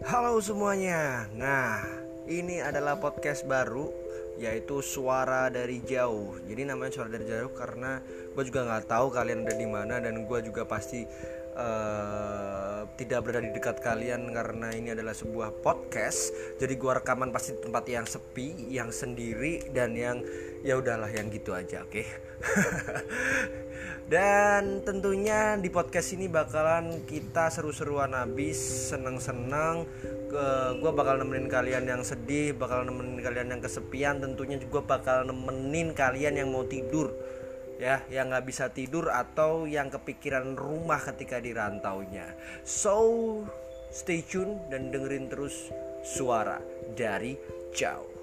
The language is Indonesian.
Halo semuanya. Nah, ini adalah podcast baru yaitu suara dari jauh. Jadi namanya suara dari jauh karena gue juga nggak tahu kalian ada di mana dan gue juga pasti uh, tidak berada di dekat kalian karena ini adalah sebuah podcast. Jadi gue rekaman pasti tempat yang sepi, yang sendiri dan yang ya udahlah yang gitu aja, oke. Okay? Dan tentunya di podcast ini bakalan kita seru-seruan habis, seneng-seneng. Gue bakal nemenin kalian yang sedih, bakal nemenin kalian yang kesepian, tentunya juga bakal nemenin kalian yang mau tidur ya yang nggak bisa tidur atau yang kepikiran rumah ketika di rantaunya so stay tune dan dengerin terus suara dari jauh